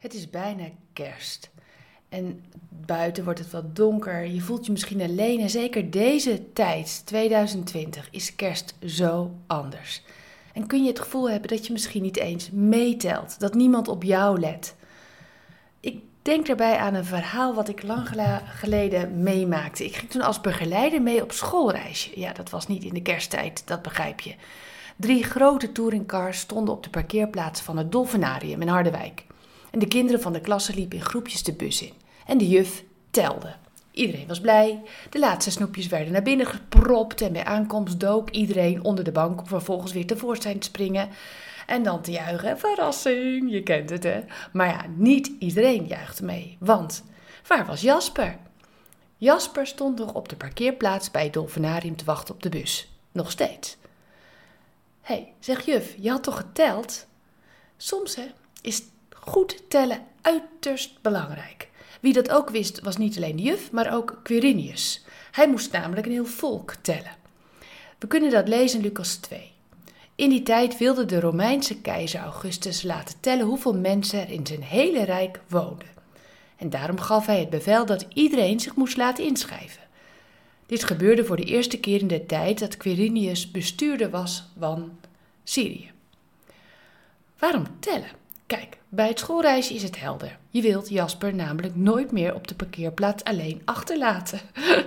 Het is bijna kerst. En buiten wordt het wat donker. Je voelt je misschien alleen. En zeker deze tijd, 2020, is kerst zo anders. En kun je het gevoel hebben dat je misschien niet eens meetelt, dat niemand op jou let. Ik denk daarbij aan een verhaal wat ik lang geleden meemaakte. Ik ging toen als begeleider mee op schoolreisje. Ja, dat was niet in de kersttijd, dat begrijp je. Drie grote touringcars stonden op de parkeerplaats van het Dolfinarium in Harderwijk. En de kinderen van de klasse liepen in groepjes de bus in. En de juf telde. Iedereen was blij. De laatste snoepjes werden naar binnen gepropt en bij aankomst dook iedereen onder de bank om vervolgens weer tevoorschijn te springen. En dan te juichen. Verrassing, je kent het hè. Maar ja, niet iedereen juichte mee. Want waar was Jasper? Jasper stond nog op de parkeerplaats bij het Dolfinarium te wachten op de bus. Nog steeds. Hé, hey, zeg juf, je had toch geteld? Soms hè, is goed tellen uiterst belangrijk. Wie dat ook wist, was niet alleen de juf, maar ook Quirinius. Hij moest namelijk een heel volk tellen. We kunnen dat lezen in Lucas 2. In die tijd wilde de Romeinse keizer Augustus laten tellen hoeveel mensen er in zijn hele rijk woonden. En daarom gaf hij het bevel dat iedereen zich moest laten inschrijven. Dit gebeurde voor de eerste keer in de tijd dat Quirinius bestuurder was van Syrië. Waarom tellen? Kijk, bij het schoolreisje is het helder. Je wilt Jasper namelijk nooit meer op de parkeerplaats alleen achterlaten.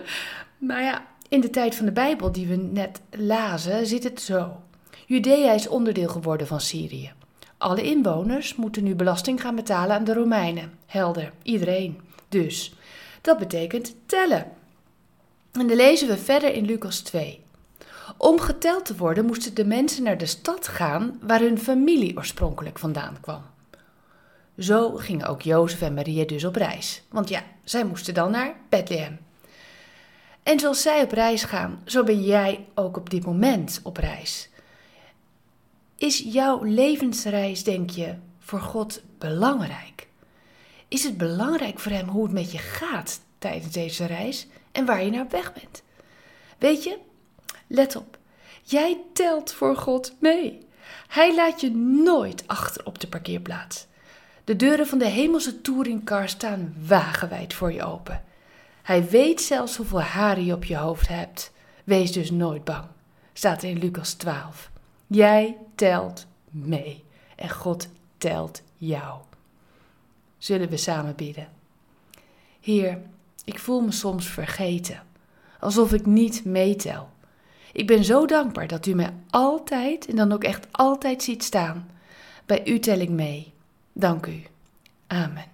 maar ja, in de tijd van de Bijbel die we net lazen zit het zo. Judea is onderdeel geworden van Syrië. Alle inwoners moeten nu belasting gaan betalen aan de Romeinen. Helder, iedereen. Dus, dat betekent tellen. En dan lezen we verder in Lucas 2. Om geteld te worden moesten de mensen naar de stad gaan waar hun familie oorspronkelijk vandaan kwam. Zo gingen ook Jozef en Maria dus op reis, want ja, zij moesten dan naar Bethlehem. En zoals zij op reis gaan, zo ben jij ook op dit moment op reis. Is jouw levensreis, denk je, voor God belangrijk? Is het belangrijk voor Hem hoe het met je gaat tijdens deze reis en waar je naar op weg bent? Weet je, let op, jij telt voor God mee. Hij laat je nooit achter op de parkeerplaats. De deuren van de hemelse touringcar staan wagenwijd voor je open. Hij weet zelfs hoeveel haren je op je hoofd hebt. Wees dus nooit bang, staat in Lucas 12. Jij telt mee en God telt jou. Zullen we samen bidden? Heer, ik voel me soms vergeten, alsof ik niet meetel. Ik ben zo dankbaar dat u mij altijd en dan ook echt altijd ziet staan. Bij u tel ik mee. Dank u. Amen.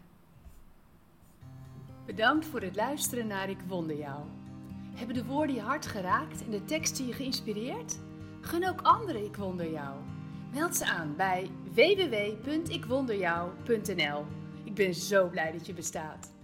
Bedankt voor het luisteren naar Ik Wonder Jou. Hebben de woorden je hart geraakt en de teksten je geïnspireerd? Gun ook anderen Ik Wonder Jou. Meld ze aan bij www.ikwonderjou.nl. Ik ben zo blij dat je bestaat.